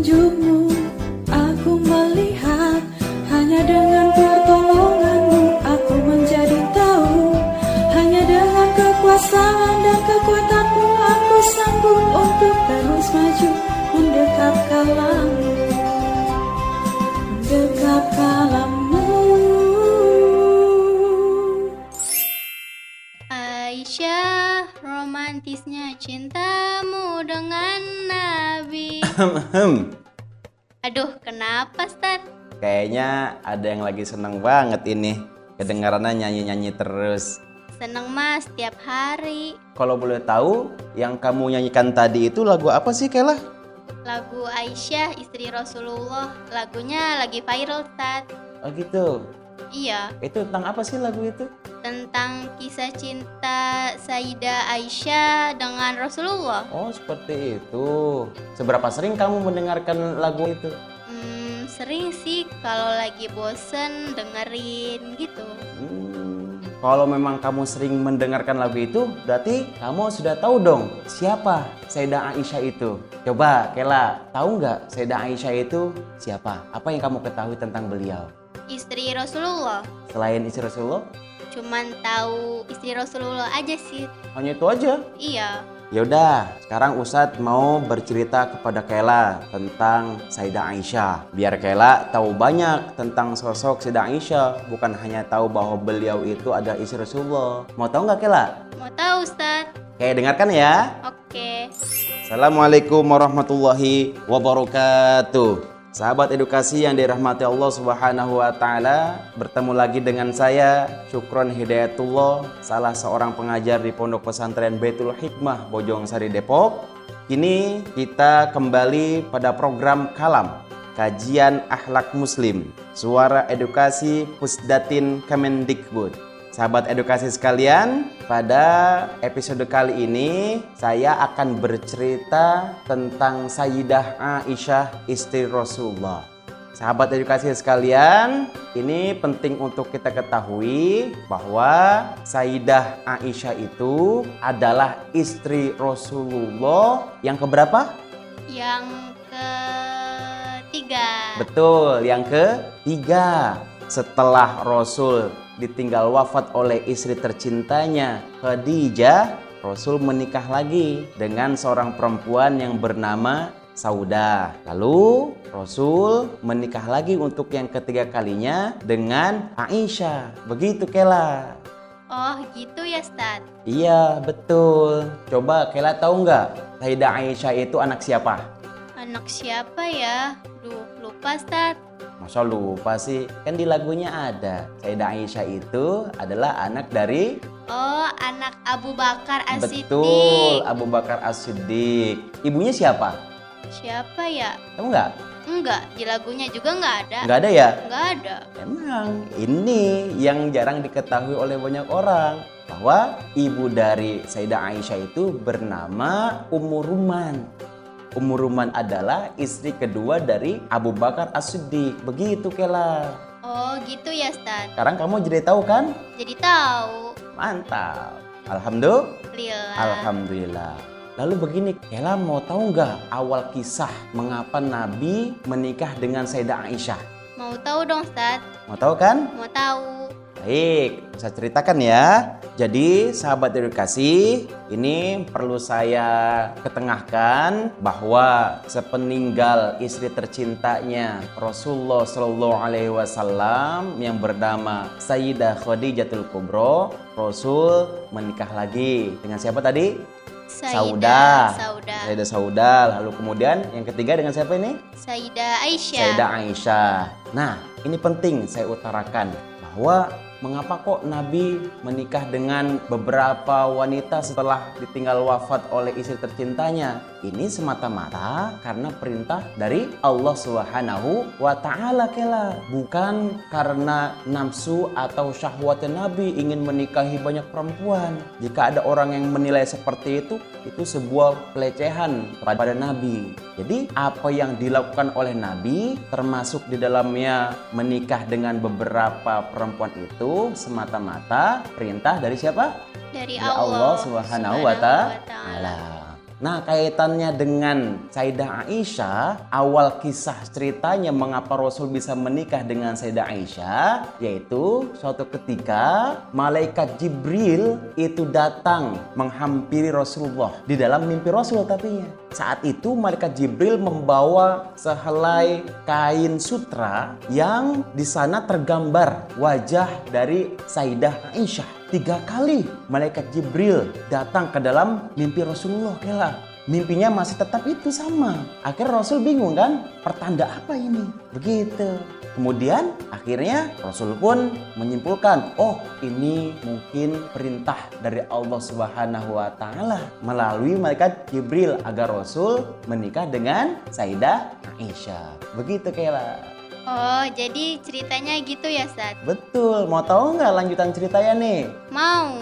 sanjungmu Aku melihat. Hanya dengan pertolonganmu Aku menjadi tahu. Hanya dengan kekuasaan dan kekuatanmu Aku sanggup untuk terus maju Mendekat kalammu Aisyah, romantisnya cintamu dengan Nabi. Aduh, kenapa, Stat? kayaknya ada yang lagi seneng banget ini. Kedengarannya nyanyi-nyanyi terus. Seneng mas tiap hari. Kalau boleh tahu, yang kamu nyanyikan tadi itu lagu apa sih, Kela? Lagu Aisyah, istri Rasulullah. Lagunya lagi viral, Stat. Oh gitu. Iya, Itu tentang apa sih lagu itu? Tentang kisah cinta Sayyidah Aisyah dengan Rasulullah. Oh, seperti itu. Seberapa sering kamu mendengarkan lagu itu? Hmm, sering sih kalau lagi bosen dengerin gitu. Hmm, kalau memang kamu sering mendengarkan lagu itu, berarti kamu sudah tahu dong siapa Sayyidah Aisyah itu. Coba, Kela, tahu nggak Sayyidah Aisyah itu siapa? Apa yang kamu ketahui tentang beliau? Istri Rasulullah. Selain istri Rasulullah, Cuman tahu istri Rasulullah aja sih. hanya itu aja. Iya. Yaudah, sekarang Ustadz mau bercerita kepada Kela tentang Sayyidah Aisyah. Biar Kela tahu banyak tentang sosok Sayyidah Aisyah, bukan hanya tahu bahwa beliau itu ada istri Rasulullah. Mau tahu nggak Kela? Mau tahu Ustaz? Oke, dengarkan ya. Oke. Assalamualaikum warahmatullahi wabarakatuh. Sahabat edukasi yang dirahmati Allah Subhanahu wa taala, bertemu lagi dengan saya Syukron Hidayatullah, salah seorang pengajar di Pondok Pesantren Baitul Hikmah Bojong Sari Depok. Kini kita kembali pada program Kalam, kajian akhlak muslim, suara edukasi Pusdatin Kemendikbud. Sahabat edukasi sekalian, pada episode kali ini saya akan bercerita tentang Sayyidah Aisyah istri Rasulullah. Sahabat edukasi sekalian, ini penting untuk kita ketahui bahwa Sayyidah Aisyah itu adalah istri Rasulullah yang keberapa? Yang ketiga. Betul, yang ketiga. Setelah Rasul ditinggal wafat oleh istri tercintanya Khadijah, Rasul menikah lagi dengan seorang perempuan yang bernama Saudah. Lalu Rasul menikah lagi untuk yang ketiga kalinya dengan Aisyah. Begitu Kela. Oh gitu ya Ustaz. Iya betul. Coba Kela tahu nggak Sayyidah Aisyah itu anak siapa? Anak siapa ya? Duh, lupa Ustaz. Masa lupa sih? Kan di lagunya ada. Sayyidah Aisyah itu adalah anak dari Oh, anak Abu Bakar As-Siddiq. Betul, Abu Bakar As-Siddiq. Ibunya siapa? Siapa ya? Kamu nggak? Enggak, di lagunya juga enggak ada. Nggak ada ya? Enggak ada. Emang ini yang jarang diketahui oleh banyak orang bahwa ibu dari Sayyidah Aisyah itu bernama Ummu Ruman. Ummu Ruman adalah istri kedua dari Abu Bakar As-Siddiq. Begitu Kela. Oh, gitu ya Ustaz. Sekarang kamu jadi tahu kan? Jadi tahu. Mantap. Alhamdulillah. Alhamdulillah. Lalu begini, Kela mau tahu nggak awal kisah mengapa Nabi menikah dengan Sayyidah Aisyah? Mau tahu dong Ustaz? Mau tahu kan? Mau tahu. Baik, saya ceritakan ya. Jadi, sahabat edukasi, ini perlu saya ketengahkan bahwa sepeninggal istri tercintanya Rasulullah Shallallahu Alaihi Wasallam yang bernama Sayyidah Khadijatul Kubro, Rasul menikah lagi dengan siapa tadi? Sauda. Sayyidah Sauda. Lalu kemudian yang ketiga dengan siapa ini? Sayyidah Aisyah. Sayyidah Aisyah. Nah, ini penting saya utarakan bahwa mengapa kok Nabi menikah dengan beberapa wanita setelah ditinggal wafat oleh istri tercintanya? Ini semata-mata karena perintah dari Allah Subhanahu wa taala kela, bukan karena nafsu atau syahwat Nabi ingin menikahi banyak perempuan. Jika ada orang yang menilai seperti itu, itu sebuah pelecehan kepada Nabi. Jadi apa yang dilakukan oleh Nabi termasuk di dalamnya menikah dengan beberapa perempuan itu semata-mata perintah dari siapa? Dari Dari Allah, Subhanahu wa Subhanahu wa taala. Nah, kaitannya dengan Sayyidah Aisyah, awal kisah ceritanya mengapa Rasul bisa menikah dengan Sayyidah Aisyah, yaitu suatu ketika malaikat Jibril itu datang menghampiri Rasulullah di dalam mimpi Rasul tapi saat itu malaikat Jibril membawa sehelai kain sutra yang di sana tergambar wajah dari Sayyidah Aisyah tiga kali malaikat Jibril datang ke dalam mimpi Rasulullah kela. Mimpinya masih tetap itu sama. Akhirnya Rasul bingung kan pertanda apa ini? Begitu. Kemudian akhirnya Rasul pun menyimpulkan oh ini mungkin perintah dari Allah Subhanahu wa taala melalui malaikat Jibril agar Rasul menikah dengan Sayyidah Aisyah. Begitu kela Oh, jadi ceritanya gitu ya, Ustaz? Betul, mau tahu nggak lanjutan ceritanya nih? Mau.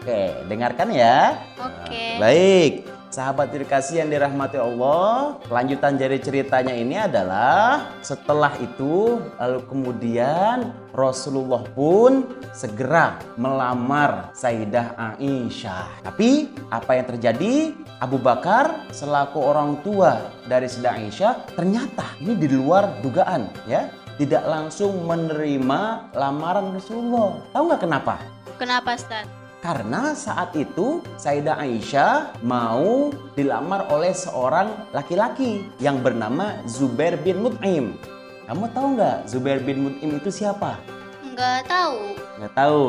Oke, dengarkan ya. Oke. Baik, sahabat edukasi yang dirahmati Allah, lanjutan dari ceritanya ini adalah setelah itu lalu kemudian Rasulullah pun segera melamar Sayyidah Aisyah. Tapi apa yang terjadi? Abu Bakar selaku orang tua dari Sayyidah Aisyah ternyata ini di luar dugaan ya. Tidak langsung menerima lamaran Rasulullah. Tahu nggak kenapa? Kenapa, Ustaz? Karena saat itu Sayyidah Aisyah mau dilamar oleh seorang laki-laki yang bernama Zubair bin Mut'im. Kamu tahu nggak Zubair bin Mut'im itu siapa? Nggak tahu. Nggak tahu.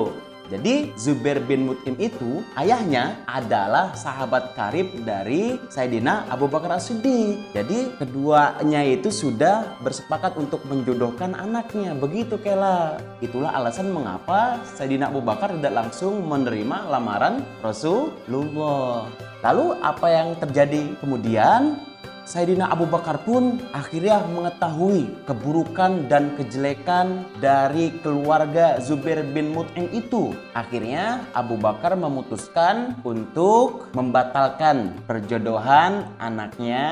Jadi Zubair bin Mut'im itu ayahnya adalah sahabat karib dari Sayyidina Abu Bakar As-Siddiq. Jadi keduanya itu sudah bersepakat untuk menjodohkan anaknya. Begitu Kela. Itulah alasan mengapa Sayyidina Abu Bakar tidak langsung menerima lamaran Rasulullah. Lalu apa yang terjadi kemudian? Sayyidina Abu Bakar pun akhirnya mengetahui keburukan dan kejelekan dari keluarga Zubair bin Mut'im itu. Akhirnya Abu Bakar memutuskan untuk membatalkan perjodohan anaknya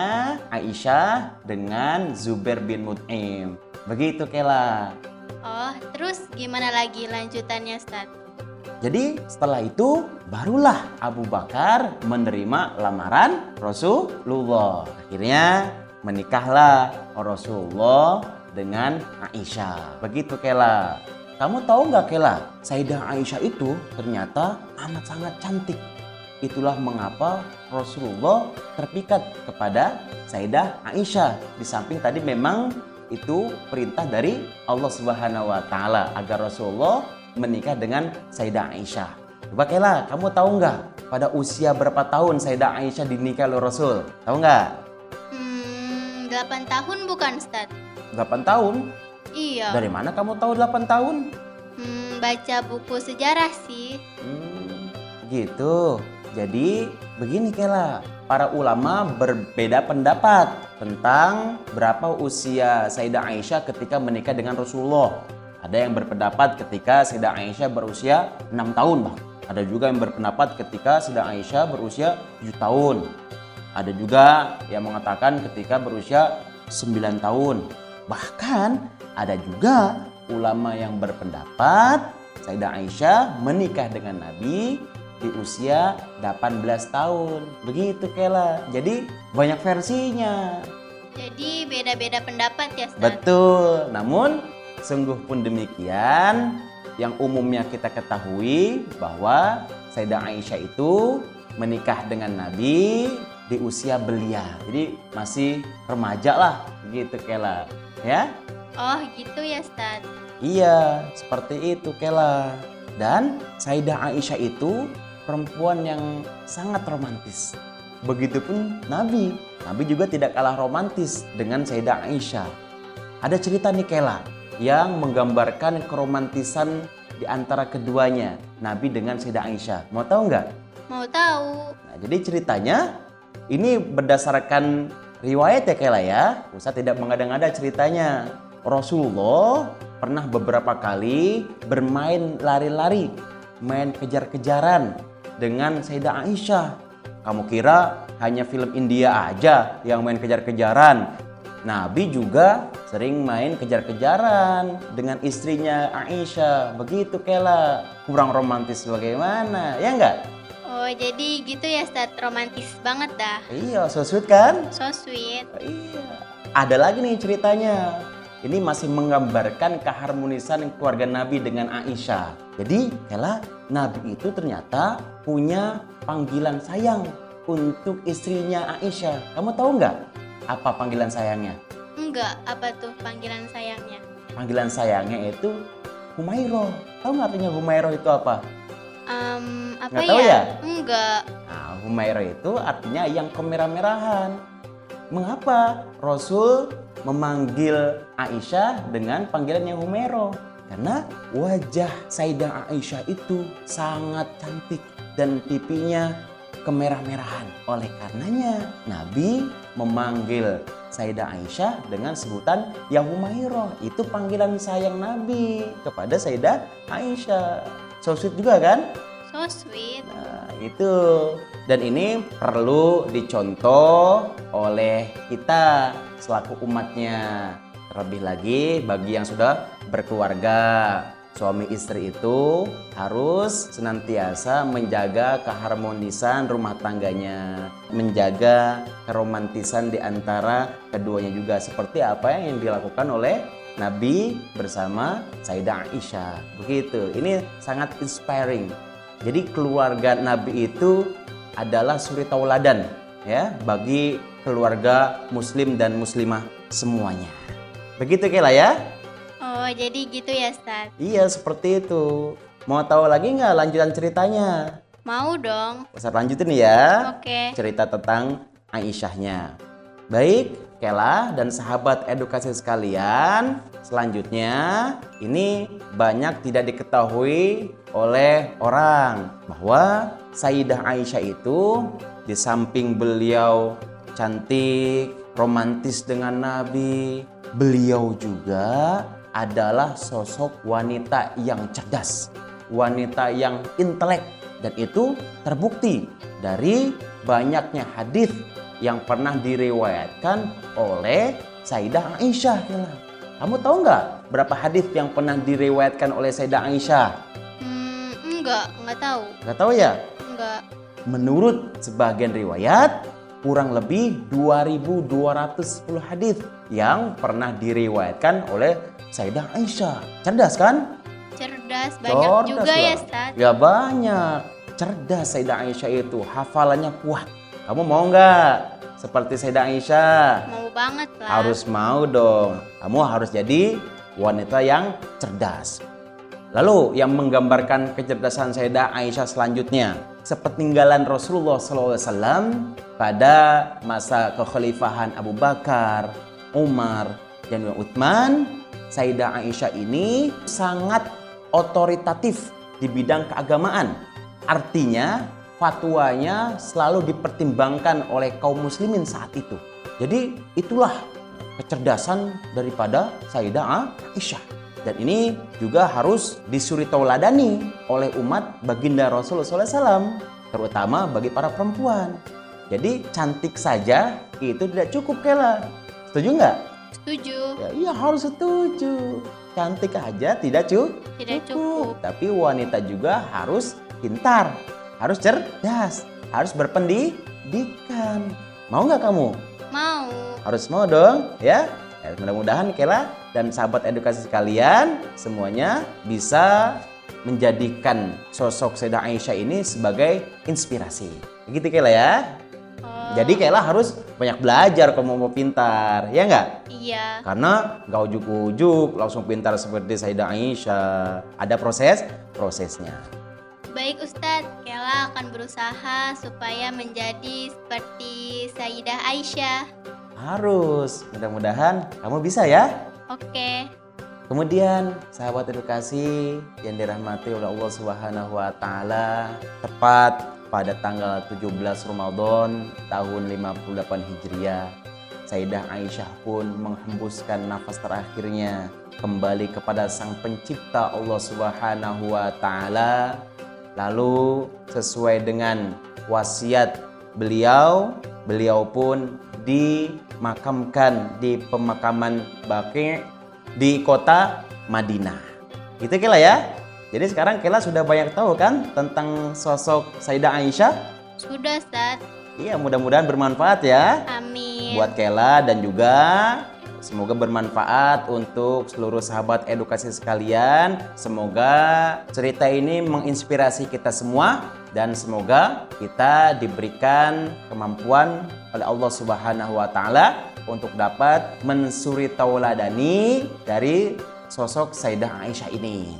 Aisyah dengan Zubair bin Mut'im. Begitu Kela. Oh, terus gimana lagi lanjutannya, Ustaz? Jadi setelah itu barulah Abu Bakar menerima lamaran Rasulullah. Akhirnya menikahlah Rasulullah dengan Aisyah. Begitu Kela. Kamu tahu nggak Kela? Sayyidah Aisyah itu ternyata amat sangat cantik. Itulah mengapa Rasulullah terpikat kepada Sayyidah Aisyah. Di samping tadi memang itu perintah dari Allah Subhanahu wa taala agar Rasulullah menikah dengan Sayyidah Aisyah. Coba Kela, kamu tahu nggak pada usia berapa tahun Sayyidah Aisyah dinikah oleh Rasul? Tahu nggak? Hmm, 8 tahun bukan, Ustaz? 8 tahun? Iya. Dari mana kamu tahu 8 tahun? Hmm, baca buku sejarah sih. Hmm, gitu. Jadi begini Kela, para ulama berbeda pendapat tentang berapa usia Sayyidah Aisyah ketika menikah dengan Rasulullah. Ada yang berpendapat ketika Sayyidah Aisyah berusia 6 tahun bang. Ada juga yang berpendapat ketika Sayyidah Aisyah berusia 7 tahun. Ada juga yang mengatakan ketika berusia 9 tahun. Bahkan ada juga ulama yang berpendapat Sayyidah Aisyah menikah dengan Nabi di usia 18 tahun. Begitu Kela. Jadi banyak versinya. Jadi beda-beda pendapat ya, Ustaz? Betul. Namun Sungguh pun demikian, yang umumnya kita ketahui bahwa Sayyidah Aisyah itu menikah dengan Nabi di usia belia. Jadi masih remaja lah gitu Kela. Ya? Oh gitu ya Ustaz. Iya, seperti itu Kela. Dan Sayyidah Aisyah itu perempuan yang sangat romantis. Begitupun Nabi. Nabi juga tidak kalah romantis dengan Sayyidah Aisyah. Ada cerita nih Kela yang menggambarkan keromantisan di antara keduanya, Nabi dengan Sayyidah Aisyah. Mau tahu nggak? Mau tahu. Nah, jadi ceritanya ini berdasarkan riwayat ya Kela ya. Ustaz tidak mengada-ngada ceritanya. Rasulullah pernah beberapa kali bermain lari-lari, main kejar-kejaran dengan Sayyidah Aisyah. Kamu kira hanya film India aja yang main kejar-kejaran? Nabi juga sering main kejar-kejaran dengan istrinya Aisyah. Begitu Kela. Kurang romantis bagaimana? Ya enggak? Oh Oh, jadi gitu ya, Ustaz. Romantis banget dah. Iya, so sweet kan? So sweet. Iya. Ada lagi nih ceritanya. Ini masih menggambarkan keharmonisan keluarga Nabi dengan Aisyah. Jadi, Ella, Nabi itu ternyata punya panggilan sayang untuk istrinya Aisyah. Kamu tahu nggak apa panggilan sayangnya? Enggak, apa tuh panggilan sayangnya? Panggilan sayangnya itu Humairo. Tahu nggak artinya Humairo itu apa? Em, apa Nggak tahu ya? ya? Enggak. Nah, Humairo itu artinya yang kemerah-merahan. Mengapa Rasul memanggil Aisyah dengan panggilan yang Humairo? Karena wajah Sayyidah Aisyah itu sangat cantik dan pipinya kemerah-merahan. Oleh karenanya Nabi memanggil Sayyidah Aisyah dengan sebutan Ya Humairo. Itu panggilan sayang Nabi kepada Sayyidah Aisyah. So sweet juga kan? So sweet. Nah, itu. Dan ini perlu dicontoh oleh kita selaku umatnya. Terlebih lagi bagi yang sudah berkeluarga. Suami istri itu harus senantiasa menjaga keharmonisan rumah tangganya, menjaga keromantisan di antara keduanya juga seperti apa yang dilakukan oleh Nabi bersama Sayyidah Aisyah. Begitu. Ini sangat inspiring. Jadi keluarga Nabi itu adalah suri tauladan ya bagi keluarga muslim dan muslimah semuanya. Begitu Kela ya? Oh, jadi gitu ya, Ustaz. Iya seperti itu. Mau tahu lagi nggak lanjutan ceritanya? Mau dong. Ustaz lanjutin ya. Oke. Cerita tentang Aisyahnya. Baik, Kela dan sahabat edukasi sekalian, selanjutnya ini banyak tidak diketahui oleh orang bahwa Sayyidah Aisyah itu di samping beliau cantik, romantis dengan Nabi, beliau juga adalah sosok wanita yang cerdas, wanita yang intelek dan itu terbukti dari banyaknya hadis yang pernah diriwayatkan oleh Sayyidah Aisyah. Kamu tahu nggak berapa hadis yang pernah diriwayatkan oleh Sayyidah Aisyah? Hmm, enggak, enggak tahu. Nggak tahu ya? Enggak. Menurut sebagian riwayat, kurang lebih 2210 hadis yang pernah diriwayatkan oleh Sayyidah Aisyah. Cerdas kan? Cerdas, banyak Cerdas juga ya, lah. Ustaz. Ya banyak. Cerdas Sayyidah Aisyah itu, hafalannya kuat. Kamu mau nggak seperti Sayyidah Aisyah? Mau banget lah. Harus mau dong. Kamu harus jadi wanita yang cerdas. Lalu yang menggambarkan kecerdasan Sayyidah Aisyah selanjutnya, sepeninggalan Rasulullah SAW pada masa kekhalifahan Abu Bakar, Umar, dan Utsman, Sayyidah Aisyah ini sangat otoritatif di bidang keagamaan. Artinya fatwanya selalu dipertimbangkan oleh kaum muslimin saat itu. Jadi itulah kecerdasan daripada Sayyidah Aisyah. Dan ini juga harus disuri tauladani oleh umat baginda Rasulullah SAW, terutama bagi para perempuan. Jadi cantik saja itu tidak cukup Kela. Setuju nggak? Setuju. Ya, iya harus setuju. Cantik aja tidak cu- Tidak cukup. Tapi wanita juga harus pintar, harus cerdas, harus berpendidikan. Mau nggak kamu? Mau. Harus mau dong, ya. Ya, mudah-mudahan Kela dan sahabat edukasi sekalian semuanya bisa menjadikan sosok Sayyidah Aisyah ini sebagai inspirasi. Begitu Kela ya. Oh, Jadi Kela harus banyak belajar kalau mau pintar, ya nggak? iya. Karena nggak ujuk-ujuk langsung pintar seperti Sayyidah Aisyah. Ada proses prosesnya. Baik Ustadz, Kela akan berusaha supaya menjadi seperti Sayyidah Aisyah. Harus. Mudah-mudahan kamu bisa ya. Oke. Kemudian sahabat edukasi yang dirahmati oleh Allah Subhanahu wa taala, tepat pada tanggal 17 Ramadan tahun 58 Hijriah, Sayyidah Aisyah pun menghembuskan nafas terakhirnya kembali kepada Sang Pencipta Allah Subhanahu wa taala. Lalu sesuai dengan wasiat beliau, beliau pun dimakamkan di pemakaman Baqi di kota Madinah. Gitu kira ya? Jadi sekarang Kela sudah banyak tahu kan tentang sosok Sayyidah Aisyah? Sudah, Ustaz. Iya, mudah-mudahan bermanfaat ya Amin. buat Kela dan juga semoga bermanfaat untuk seluruh sahabat edukasi sekalian. Semoga cerita ini menginspirasi kita semua dan semoga kita diberikan kemampuan oleh Allah Subhanahu wa taala untuk dapat mensuri tauladani dari sosok Sayyidah Aisyah ini.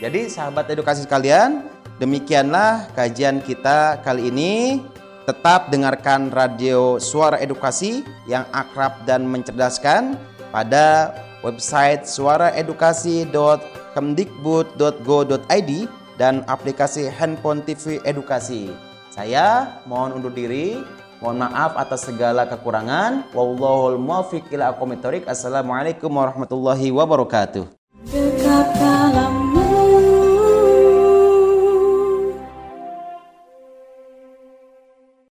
Jadi sahabat edukasi sekalian, demikianlah kajian kita kali ini. Tetap dengarkan radio Suara Edukasi yang akrab dan mencerdaskan pada website suaraedukasi.kemdikbud.go.id dan aplikasi handphone TV Edukasi. Saya mohon undur diri. Mohon maaf atas segala kekurangan. Wallahul muwaffiq ila aqwamit. Assalamualaikum warahmatullahi wabarakatuh.